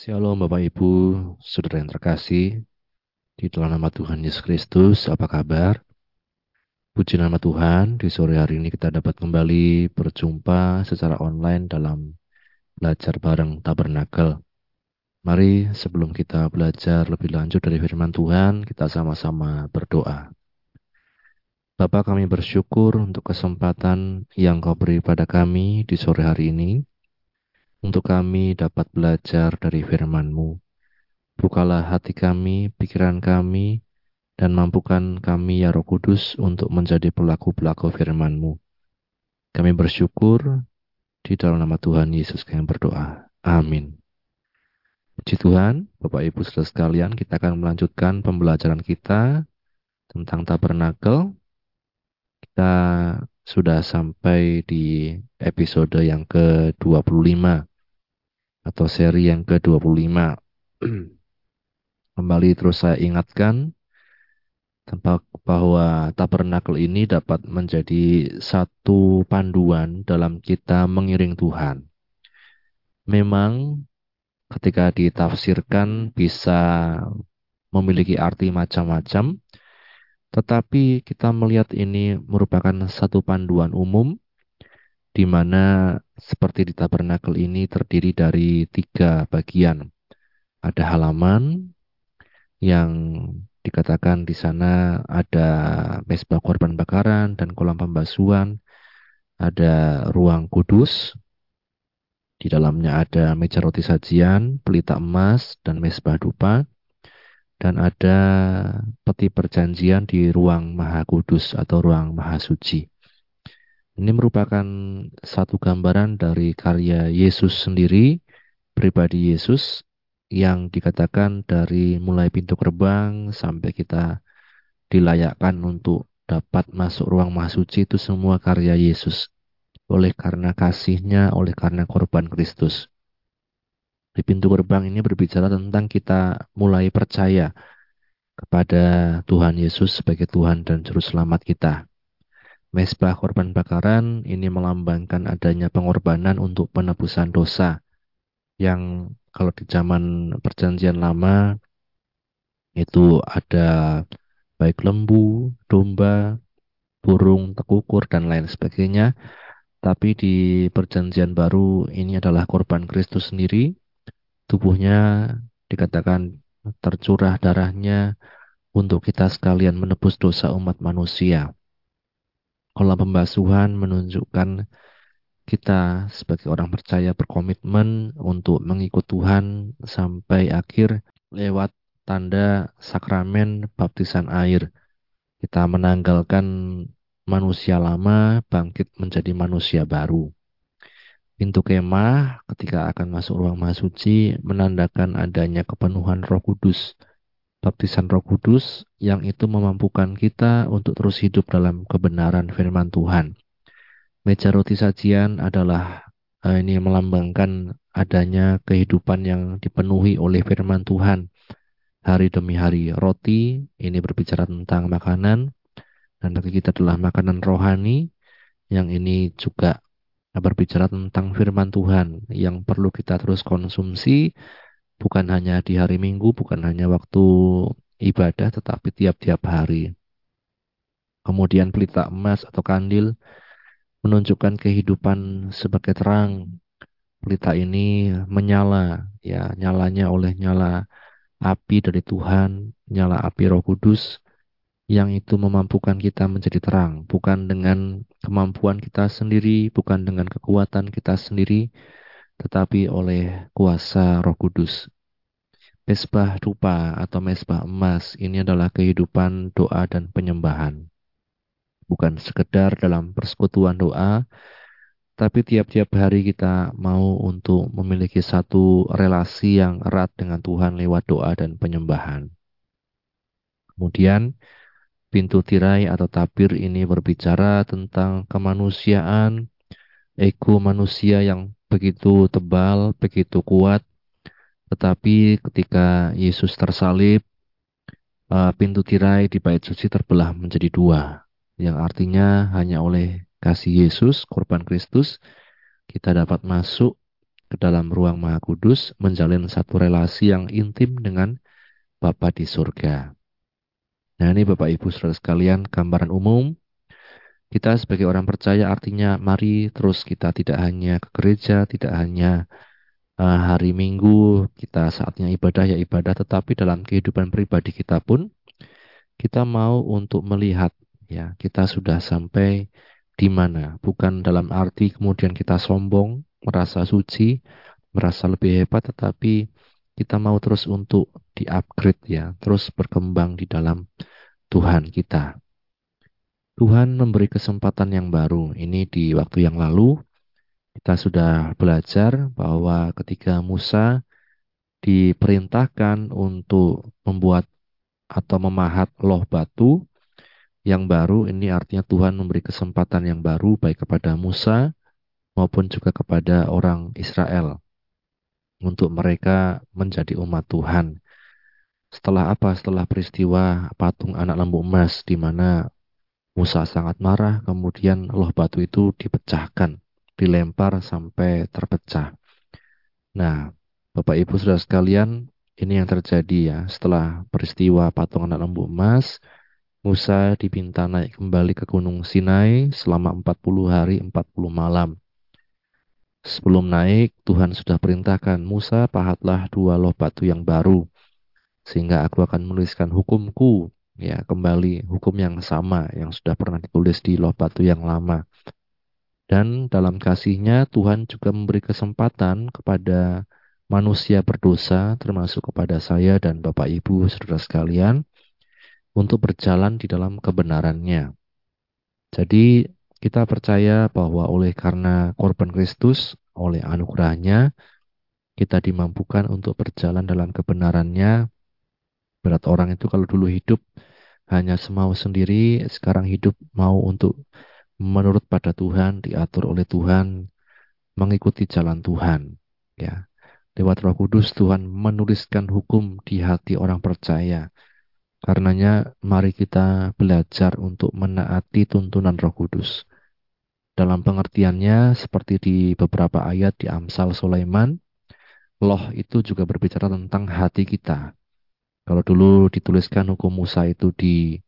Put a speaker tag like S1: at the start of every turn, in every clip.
S1: Shalom Bapak Ibu, Saudara yang terkasih, di dalam nama Tuhan Yesus Kristus, apa kabar? Puji nama Tuhan, di sore hari ini kita dapat kembali berjumpa secara online dalam belajar bareng Tabernakel. Mari sebelum kita belajar lebih lanjut dari firman Tuhan, kita sama-sama berdoa. Bapak kami bersyukur untuk kesempatan yang kau beri pada kami di sore hari ini untuk kami dapat belajar dari firman-Mu. Bukalah hati kami, pikiran kami, dan mampukan kami ya Roh Kudus untuk menjadi pelaku-pelaku firman-Mu. Kami bersyukur di dalam nama Tuhan Yesus kami berdoa. Amin. Puji Tuhan, Bapak Ibu saudara sekalian, kita akan melanjutkan pembelajaran kita tentang tabernakel. Kita sudah sampai di episode yang ke-25 atau seri yang ke-25. Kembali terus saya ingatkan tempat bahwa tabernakel ini dapat menjadi satu panduan dalam kita mengiring Tuhan. Memang ketika ditafsirkan bisa memiliki arti macam-macam, tetapi kita melihat ini merupakan satu panduan umum di mana seperti di tabernakel ini terdiri dari tiga bagian. Ada halaman yang dikatakan di sana ada mesbah korban bakaran dan kolam pembasuhan, ada ruang kudus, di dalamnya ada meja roti sajian, pelita emas, dan mesbah dupa, dan ada peti perjanjian di ruang maha kudus atau ruang maha suci. Ini merupakan satu gambaran dari karya Yesus sendiri, pribadi Yesus, yang dikatakan dari mulai pintu gerbang sampai kita dilayakkan untuk dapat masuk ruang mahsuci itu semua karya Yesus. Oleh karena kasihnya, oleh karena korban Kristus. Di pintu gerbang ini berbicara tentang kita mulai percaya kepada Tuhan Yesus sebagai Tuhan dan Juru Selamat kita. Mesbah korban bakaran ini melambangkan adanya pengorbanan untuk penebusan dosa yang kalau di zaman perjanjian lama itu ada baik lembu, domba, burung, tekukur, dan lain sebagainya. Tapi di perjanjian baru ini adalah korban Kristus sendiri. Tubuhnya dikatakan tercurah darahnya untuk kita sekalian menebus dosa umat manusia. Kolam pembasuhan menunjukkan kita sebagai orang percaya berkomitmen untuk mengikut Tuhan sampai akhir lewat tanda sakramen baptisan air. Kita menanggalkan manusia lama bangkit menjadi manusia baru. Pintu kemah ketika akan masuk ruang mahsuci menandakan adanya kepenuhan Roh Kudus baptisan Roh Kudus yang itu memampukan kita untuk terus hidup dalam kebenaran firman Tuhan. Meja roti sajian adalah uh, ini melambangkan adanya kehidupan yang dipenuhi oleh firman Tuhan hari demi hari. Roti ini berbicara tentang makanan dan bagi kita adalah makanan rohani yang ini juga berbicara tentang firman Tuhan yang perlu kita terus konsumsi bukan hanya di hari Minggu, bukan hanya waktu ibadah, tetapi tiap-tiap hari. Kemudian pelita emas atau kandil menunjukkan kehidupan sebagai terang. Pelita ini menyala, ya nyalanya oleh nyala api dari Tuhan, nyala api Roh Kudus yang itu memampukan kita menjadi terang, bukan dengan kemampuan kita sendiri, bukan dengan kekuatan kita sendiri, tetapi oleh kuasa Roh Kudus. Mesbah rupa atau mesbah emas ini adalah kehidupan doa dan penyembahan. Bukan sekedar dalam persekutuan doa, tapi tiap-tiap hari kita mau untuk memiliki satu relasi yang erat dengan Tuhan lewat doa dan penyembahan. Kemudian, pintu tirai atau tabir ini berbicara tentang kemanusiaan, ego manusia yang begitu tebal, begitu kuat. Tetapi ketika Yesus tersalib, uh, pintu tirai di bait suci terbelah menjadi dua. Yang artinya hanya oleh kasih Yesus, korban Kristus, kita dapat masuk ke dalam ruang Maha Kudus, menjalin satu relasi yang intim dengan Bapa di surga. Nah ini Bapak Ibu Saudara sekalian, gambaran umum. Kita sebagai orang percaya artinya mari terus kita tidak hanya ke gereja, tidak hanya uh, hari Minggu, kita saatnya ibadah ya ibadah, tetapi dalam kehidupan pribadi kita pun kita mau untuk melihat ya kita sudah sampai di mana, bukan dalam arti kemudian kita sombong, merasa suci, merasa lebih hebat, tetapi kita mau terus untuk di-upgrade ya, terus berkembang di dalam Tuhan kita. Tuhan memberi kesempatan yang baru. Ini di waktu yang lalu kita sudah belajar bahwa ketika Musa diperintahkan untuk membuat atau memahat loh batu yang baru, ini artinya Tuhan memberi kesempatan yang baru baik kepada Musa maupun juga kepada orang Israel untuk mereka menjadi umat Tuhan. Setelah apa? Setelah peristiwa patung anak lembu emas di mana Musa sangat marah, kemudian loh batu itu dipecahkan, dilempar sampai terpecah. Nah, Bapak Ibu Saudara sekalian, ini yang terjadi ya. Setelah peristiwa patung anak lembu emas, Musa dipinta naik kembali ke Gunung Sinai selama 40 hari 40 malam. Sebelum naik, Tuhan sudah perintahkan, Musa pahatlah dua loh batu yang baru, sehingga aku akan menuliskan hukumku, ya kembali hukum yang sama yang sudah pernah ditulis di loh batu yang lama. Dan dalam kasihnya Tuhan juga memberi kesempatan kepada manusia berdosa, termasuk kepada saya dan Bapak Ibu, saudara sekalian, untuk berjalan di dalam kebenarannya. Jadi kita percaya bahwa oleh karena korban Kristus, oleh anugerahnya, kita dimampukan untuk berjalan dalam kebenarannya. Berat orang itu kalau dulu hidup hanya semau sendiri, sekarang hidup mau untuk menurut pada Tuhan, diatur oleh Tuhan, mengikuti jalan Tuhan. Ya, lewat Roh Kudus Tuhan menuliskan hukum di hati orang percaya. Karenanya mari kita belajar untuk menaati tuntunan Roh Kudus. Dalam pengertiannya seperti di beberapa ayat di Amsal Sulaiman, loh itu juga berbicara tentang hati kita. Kalau dulu dituliskan hukum Musa itu di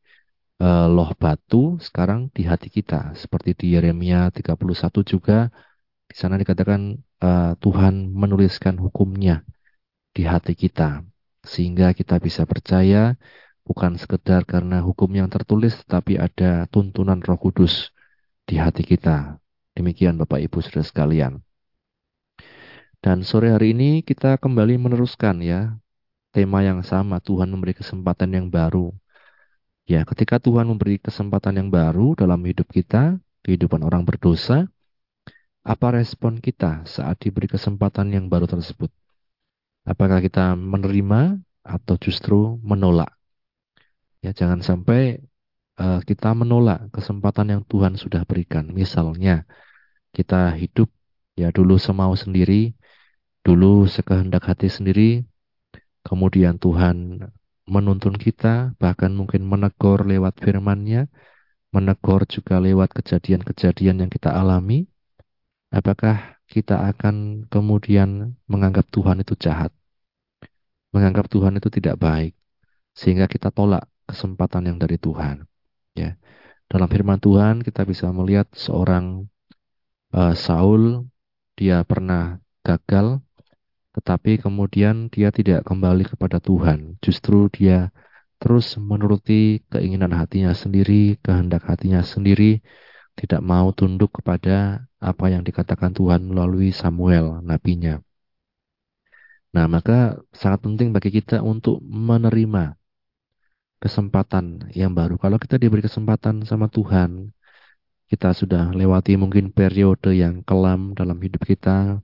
S1: uh, loh batu, sekarang di hati kita. Seperti di Yeremia 31 juga, di sana dikatakan uh, Tuhan menuliskan hukumnya di hati kita. Sehingga kita bisa percaya bukan sekedar karena hukum yang tertulis, tetapi ada tuntunan roh kudus di hati kita. Demikian Bapak Ibu Saudara sekalian. Dan sore hari ini kita kembali meneruskan ya tema yang sama Tuhan memberi kesempatan yang baru. Ya, ketika Tuhan memberi kesempatan yang baru dalam hidup kita, kehidupan orang berdosa, apa respon kita saat diberi kesempatan yang baru tersebut? Apakah kita menerima atau justru menolak? Ya, jangan sampai uh, kita menolak kesempatan yang Tuhan sudah berikan. Misalnya, kita hidup ya dulu semau sendiri, dulu sekehendak hati sendiri, kemudian Tuhan menuntun kita, bahkan mungkin menegur lewat firman-Nya, menegur juga lewat kejadian-kejadian yang kita alami, apakah kita akan kemudian menganggap Tuhan itu jahat? Menganggap Tuhan itu tidak baik, sehingga kita tolak kesempatan yang dari Tuhan. Ya. Dalam firman Tuhan kita bisa melihat seorang uh, Saul dia pernah gagal tetapi kemudian dia tidak kembali kepada Tuhan. Justru dia terus menuruti keinginan hatinya sendiri, kehendak hatinya sendiri, tidak mau tunduk kepada apa yang dikatakan Tuhan melalui Samuel, nabinya. Nah, maka sangat penting bagi kita untuk menerima kesempatan yang baru. Kalau kita diberi kesempatan sama Tuhan, kita sudah lewati mungkin periode yang kelam dalam hidup kita,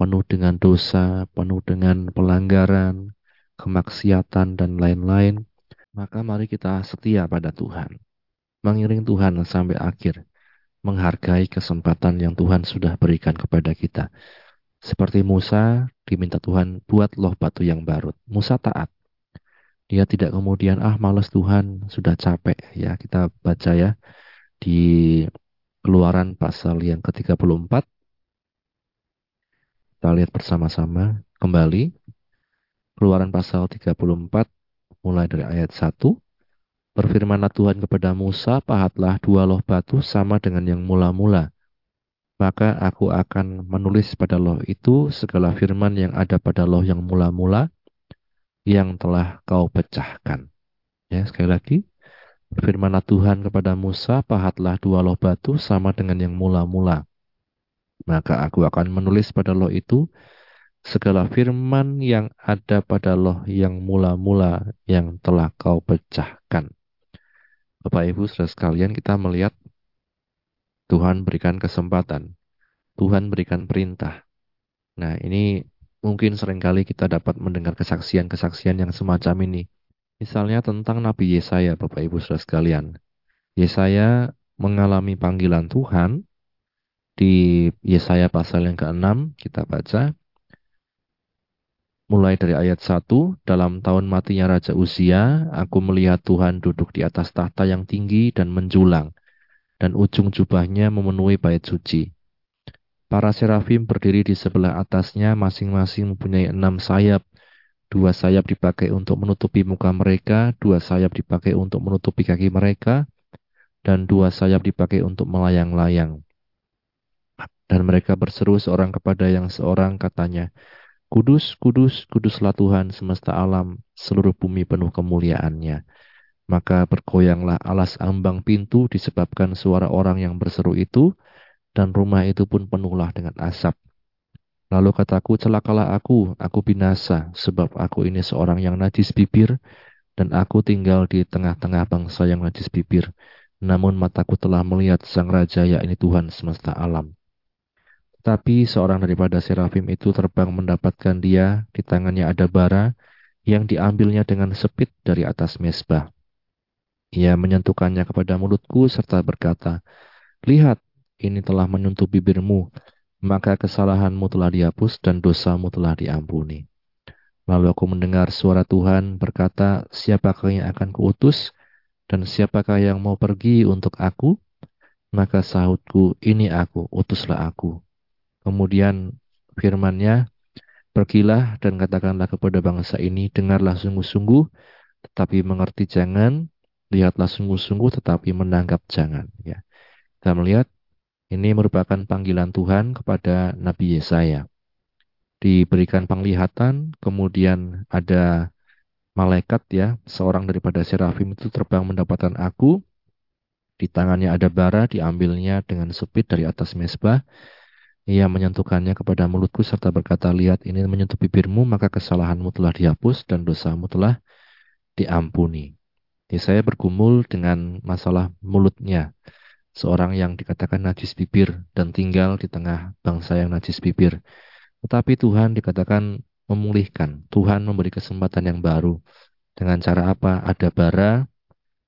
S1: penuh dengan dosa, penuh dengan pelanggaran, kemaksiatan, dan lain-lain, maka mari kita setia pada Tuhan. Mengiring Tuhan sampai akhir, menghargai kesempatan yang Tuhan sudah berikan kepada kita. Seperti Musa diminta Tuhan buat loh batu yang baru. Musa taat. Dia tidak kemudian, ah males Tuhan, sudah capek. Ya, kita baca ya di keluaran pasal yang ke-34. Kita lihat bersama-sama kembali. Keluaran pasal 34 mulai dari ayat 1. Berfirmanlah Tuhan kepada Musa, pahatlah dua loh batu sama dengan yang mula-mula. Maka aku akan menulis pada loh itu segala firman yang ada pada loh yang mula-mula yang telah kau pecahkan. Ya, sekali lagi. Berfirmanlah Tuhan kepada Musa, pahatlah dua loh batu sama dengan yang mula-mula. Maka aku akan menulis pada loh itu segala firman yang ada pada loh yang mula-mula yang telah kau pecahkan. Bapak Ibu saudara sekalian kita melihat Tuhan berikan kesempatan. Tuhan berikan perintah. Nah ini mungkin sering kali kita dapat mendengar kesaksian-kesaksian yang semacam ini. Misalnya tentang Nabi Yesaya Bapak Ibu saudara sekalian. Yesaya mengalami panggilan Tuhan di Yesaya pasal yang ke-6 kita baca mulai dari ayat 1, dalam tahun matinya Raja Usia, aku melihat Tuhan duduk di atas tahta yang tinggi dan menjulang, dan ujung jubahnya memenuhi bait suci. Para serafim berdiri di sebelah atasnya, masing-masing mempunyai enam sayap. Dua sayap dipakai untuk menutupi muka mereka, dua sayap dipakai untuk menutupi kaki mereka, dan dua sayap dipakai untuk melayang-layang. Dan mereka berseru seorang kepada yang seorang katanya, Kudus, kudus, kuduslah Tuhan semesta alam, seluruh bumi penuh kemuliaannya. Maka bergoyanglah alas ambang pintu disebabkan suara orang yang berseru itu, dan rumah itu pun penuhlah dengan asap. Lalu kataku, celakalah aku, aku binasa, sebab aku ini seorang yang najis bibir, dan aku tinggal di tengah-tengah bangsa yang najis bibir. Namun mataku telah melihat sang raja, yakni Tuhan semesta alam. Tapi seorang daripada serafim itu terbang mendapatkan dia, di tangannya ada bara yang diambilnya dengan sepit dari atas mesbah. Ia menyentuhkannya kepada mulutku serta berkata, Lihat, ini telah menyentuh bibirmu, maka kesalahanmu telah dihapus dan dosamu telah diampuni. Lalu aku mendengar suara Tuhan berkata, siapakah yang akan kuutus dan siapakah yang mau pergi untuk aku? Maka sahutku, ini aku, utuslah aku. Kemudian firmannya, Pergilah dan katakanlah kepada bangsa ini, dengarlah sungguh-sungguh, tetapi mengerti jangan, lihatlah sungguh-sungguh, tetapi menangkap jangan. Ya. Kita melihat ini merupakan panggilan Tuhan kepada Nabi Yesaya. Diberikan penglihatan, kemudian ada malaikat ya, seorang daripada serafim itu terbang mendapatkan aku. Di tangannya ada bara, diambilnya dengan sepit dari atas mesbah. Ia menyentuhkannya kepada mulutku serta berkata, Lihat ini menyentuh bibirmu, maka kesalahanmu telah dihapus dan dosamu telah diampuni. Jadi saya bergumul dengan masalah mulutnya. Seorang yang dikatakan najis bibir dan tinggal di tengah bangsa yang najis bibir. Tetapi Tuhan dikatakan memulihkan. Tuhan memberi kesempatan yang baru. Dengan cara apa? Ada bara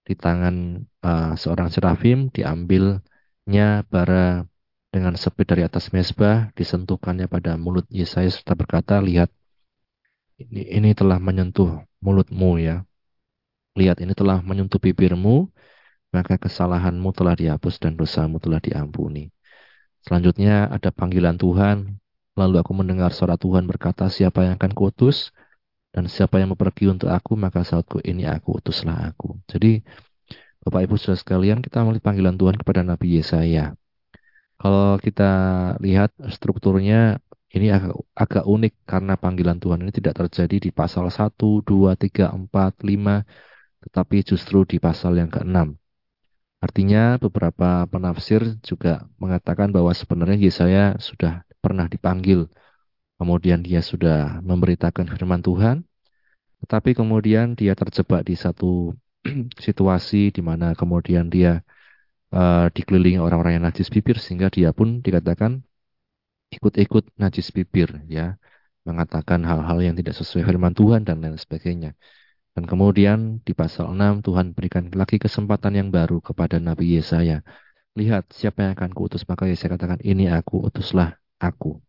S1: di tangan uh, seorang serafim, diambilnya bara dengan sepi dari atas mesbah, disentuhkannya pada mulut Yesaya serta berkata, lihat, ini, ini telah menyentuh mulutmu ya. Lihat, ini telah menyentuh bibirmu, maka kesalahanmu telah dihapus dan dosamu telah diampuni. Selanjutnya ada panggilan Tuhan, lalu aku mendengar suara Tuhan berkata, siapa yang akan kuutus? Dan siapa yang pergi untuk aku, maka saatku ini aku utuslah aku. Jadi, Bapak Ibu Saudara sekalian, kita melihat panggilan Tuhan kepada Nabi Yesaya. Kalau kita lihat strukturnya ini agak, agak unik karena panggilan Tuhan ini tidak terjadi di pasal 1, 2, 3, 4, 5, tetapi justru di pasal yang ke-6. Artinya beberapa penafsir juga mengatakan bahwa sebenarnya Yesaya sudah pernah dipanggil. Kemudian dia sudah memberitakan firman Tuhan. Tetapi kemudian dia terjebak di satu situasi di mana kemudian dia uh, dikelilingi orang-orang yang najis bibir sehingga dia pun dikatakan ikut-ikut najis bibir ya mengatakan hal-hal yang tidak sesuai firman Tuhan dan lain sebagainya. Dan kemudian di pasal 6 Tuhan berikan lagi kesempatan yang baru kepada Nabi Yesaya. Lihat siapa yang akan kuutus maka Yesaya katakan ini aku utuslah aku.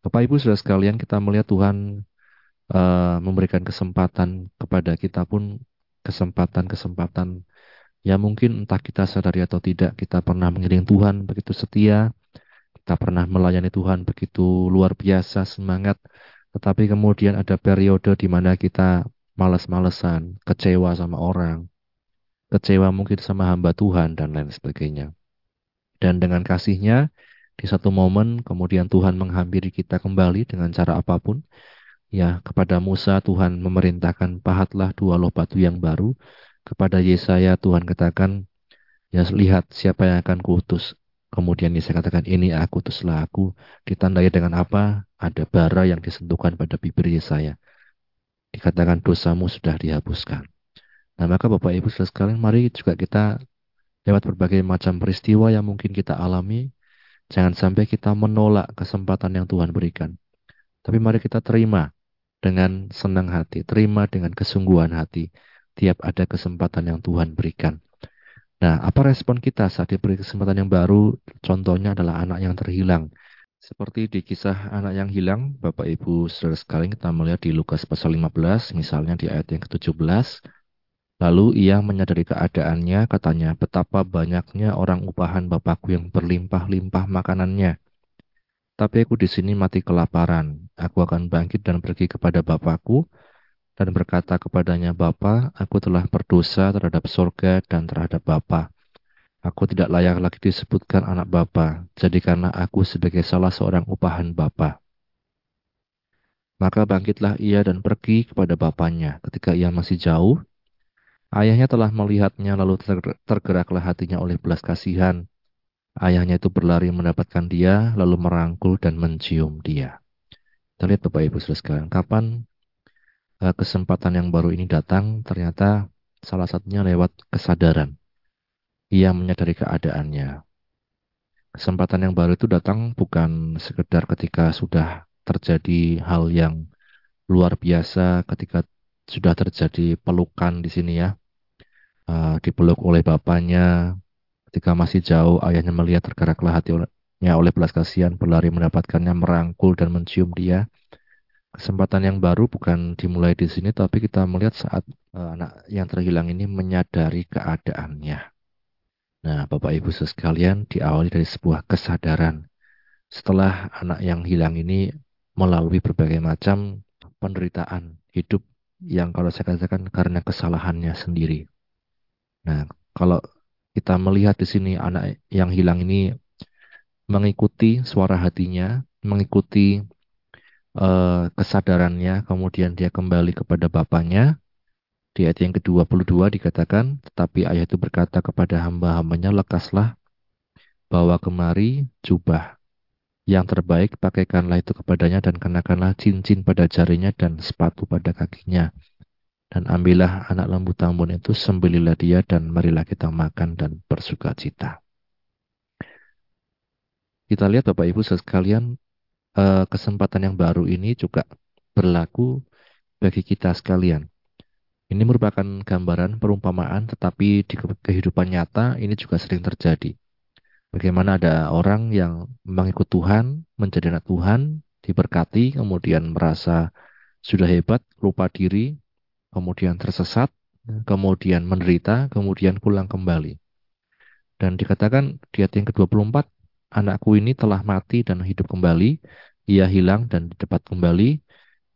S1: Bapak Ibu sudah sekalian kita melihat Tuhan uh, memberikan kesempatan kepada kita pun kesempatan-kesempatan Ya mungkin entah kita sadari atau tidak, kita pernah mengiring Tuhan begitu setia. tak pernah melayani Tuhan begitu luar biasa semangat, tetapi kemudian ada periode di mana kita malas-malesan, kecewa sama orang, kecewa mungkin sama hamba Tuhan dan lain sebagainya. Dan dengan kasihnya, di satu momen kemudian Tuhan menghampiri kita kembali dengan cara apa pun. Ya, kepada Musa Tuhan memerintahkan pahatlah dua loh batu yang baru. Kepada Yesaya Tuhan katakan, ya lihat siapa yang akan kuutus. Kemudian Yesaya katakan, ini aku, utuslah aku. Ditandai dengan apa? Ada bara yang disentuhkan pada bibir Yesaya. Dikatakan dosamu sudah dihapuskan. Nah maka Bapak Ibu saudara sekalian, mari juga kita lewat berbagai macam peristiwa yang mungkin kita alami, jangan sampai kita menolak kesempatan yang Tuhan berikan. Tapi mari kita terima dengan senang hati, terima dengan kesungguhan hati tiap ada kesempatan yang Tuhan berikan. Nah, apa respon kita saat diberi kesempatan yang baru? Contohnya adalah anak yang terhilang. Seperti di kisah anak yang hilang, Bapak Ibu saudara sekalian kita melihat di Lukas pasal 15, misalnya di ayat yang ke-17, Lalu ia menyadari keadaannya, katanya, betapa banyaknya orang upahan Bapakku yang berlimpah-limpah makanannya. Tapi aku di sini mati kelaparan. Aku akan bangkit dan pergi kepada Bapakku dan berkata kepadanya, Bapa, aku telah berdosa terhadap sorga dan terhadap Bapa. Aku tidak layak lagi disebutkan anak Bapa, jadikanlah aku sebagai salah seorang upahan Bapa. Maka bangkitlah ia dan pergi kepada bapaknya. Ketika ia masih jauh, ayahnya telah melihatnya lalu tergeraklah hatinya oleh belas kasihan Ayahnya itu berlari mendapatkan dia, lalu merangkul dan mencium dia. Kita lihat Bapak Ibu Saudara sekalian, kapan kesempatan yang baru ini datang, ternyata salah satunya lewat kesadaran. Ia menyadari keadaannya. Kesempatan yang baru itu datang bukan sekedar ketika sudah terjadi hal yang luar biasa, ketika sudah terjadi pelukan di sini ya, uh, dipeluk oleh bapaknya, Ketika masih jauh, ayahnya melihat tergeraklah hatinya oleh belas kasihan, berlari mendapatkannya, merangkul dan mencium dia. Kesempatan yang baru bukan dimulai di sini, tapi kita melihat saat uh, anak yang terhilang ini menyadari keadaannya. Nah, Bapak Ibu sekalian, diawali dari sebuah kesadaran. Setelah anak yang hilang ini melalui berbagai macam penderitaan hidup yang kalau saya katakan karena kesalahannya sendiri. Nah, kalau kita melihat di sini anak yang hilang ini mengikuti suara hatinya, mengikuti uh, kesadarannya, kemudian dia kembali kepada bapaknya. Di ayat yang ke-22 dikatakan, tetapi ayah itu berkata kepada hamba-hambanya, lekaslah, bawa kemari jubah yang terbaik, pakaikanlah itu kepadanya dan kenakanlah cincin pada jarinya dan sepatu pada kakinya. Dan ambillah anak lembu tambun itu, sembelilah dia dan marilah kita makan dan bersuka cita. Kita lihat Bapak Ibu sekalian, eh, kesempatan yang baru ini juga berlaku bagi kita sekalian. Ini merupakan gambaran perumpamaan, tetapi di kehidupan nyata ini juga sering terjadi. Bagaimana ada orang yang mengikut Tuhan, menjadi anak Tuhan, diberkati, kemudian merasa sudah hebat, lupa diri, kemudian tersesat, kemudian menderita, kemudian pulang kembali. Dan dikatakan di ayat yang ke-24, anakku ini telah mati dan hidup kembali, ia hilang dan dapat kembali,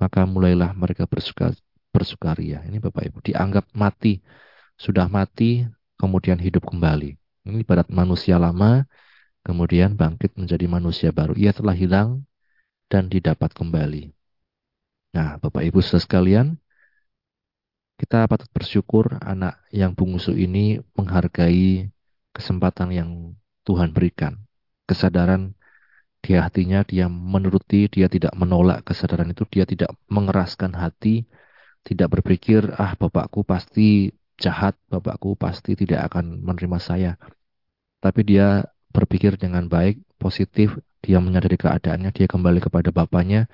S1: maka mulailah mereka bersuka, bersukaria. Ini Bapak Ibu, dianggap mati, sudah mati, kemudian hidup kembali. Ini ibarat manusia lama, kemudian bangkit menjadi manusia baru. Ia telah hilang dan didapat kembali. Nah, Bapak Ibu sekalian, kita patut bersyukur anak yang bungsu ini menghargai kesempatan yang Tuhan berikan. Kesadaran di hatinya, dia menuruti, dia tidak menolak kesadaran itu, dia tidak mengeraskan hati, tidak berpikir, ah bapakku pasti jahat, bapakku pasti tidak akan menerima saya. Tapi dia berpikir dengan baik, positif, dia menyadari keadaannya, dia kembali kepada bapaknya,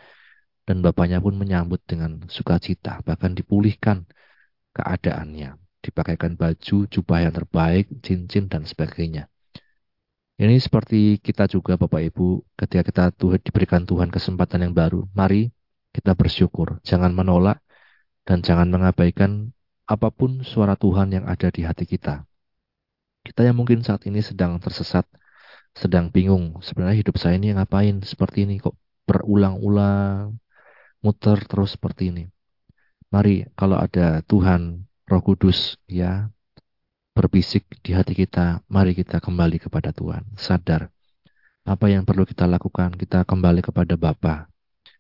S1: dan bapaknya pun menyambut dengan sukacita, bahkan dipulihkan keadaannya. Dipakaikan baju, jubah yang terbaik, cincin, dan sebagainya. Ini seperti kita juga Bapak Ibu, ketika kita Tuhan, diberikan Tuhan kesempatan yang baru, mari kita bersyukur. Jangan menolak dan jangan mengabaikan apa pun suara Tuhan yang ada di hati kita. Kita yang mungkin saat ini sedang tersesat, sedang bingung, sebenarnya hidup saya ini ngapain seperti ini kok berulang-ulang, muter terus seperti ini. Mari kalau ada Tuhan Roh Kudus ya berbisik di hati kita, mari kita kembali kepada Tuhan. Sadar apa yang perlu kita lakukan, kita kembali kepada Bapa.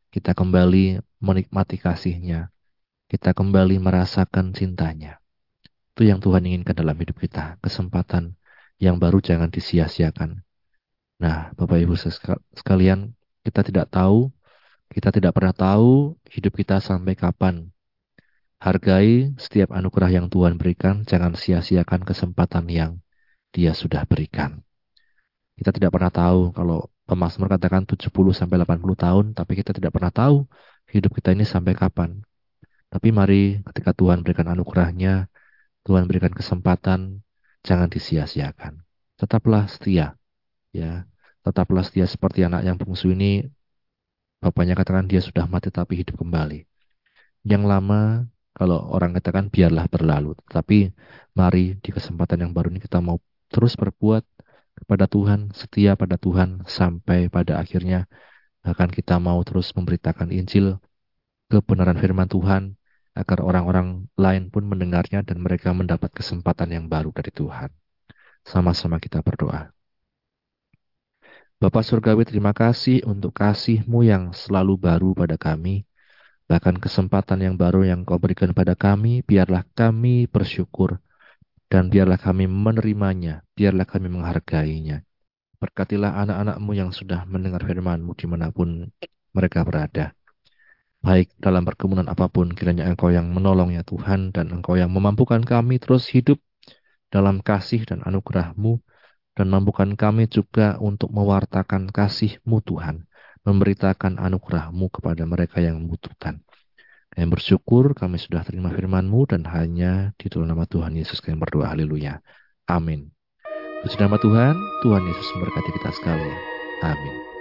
S1: Kita kembali menikmati kasihnya. Kita kembali merasakan cintanya. Itu yang Tuhan inginkan dalam hidup kita. Kesempatan yang baru jangan disia-siakan. Nah, Bapak Ibu sekalian, kita tidak tahu, kita tidak pernah tahu hidup kita sampai kapan. Hargai setiap anugerah yang Tuhan berikan, jangan sia-siakan kesempatan yang Dia sudah berikan. Kita tidak pernah tahu kalau pemazmur katakan 70 sampai 80 tahun, tapi kita tidak pernah tahu hidup kita ini sampai kapan. Tapi mari ketika Tuhan berikan anugerahnya, Tuhan berikan kesempatan, jangan disia-siakan. Tetaplah setia, ya. Tetaplah setia seperti anak yang bungsu ini, bapaknya katakan dia sudah mati tapi hidup kembali. Yang lama, kalau orang katakan biarlah berlalu. Tapi mari di kesempatan yang baru ini kita mau terus berbuat kepada Tuhan, setia pada Tuhan sampai pada akhirnya bahkan kita mau terus memberitakan Injil kebenaran firman Tuhan agar orang-orang lain pun mendengarnya dan mereka mendapat kesempatan yang baru dari Tuhan. Sama-sama kita berdoa. Bapak Surgawi terima kasih untuk kasih-Mu yang selalu baru pada kami. Bahkan kesempatan yang baru yang kau berikan pada kami, biarlah kami bersyukur dan biarlah kami menerimanya, biarlah kami menghargainya. Berkatilah anak-anakmu yang sudah mendengar firmanmu di mana pun mereka berada. Baik dalam perkebunan apa pun, kiranya Engkau yang menolong ya Tuhan, dan Engkau yang memampukan kami terus hidup dalam kasih dan anugerahmu, dan mampukan kami juga untuk mewartakan kasihmu Tuhan, memberitakan anugerahmu kepada mereka yang membutuhkan. Kami bersyukur kami sudah terima firman-Mu dan hanya di dalam nama Tuhan Yesus kami berdoa. Haleluya. Amin. Puji nama Tuhan, Tuhan Yesus memberkati kita sekalian. Amin.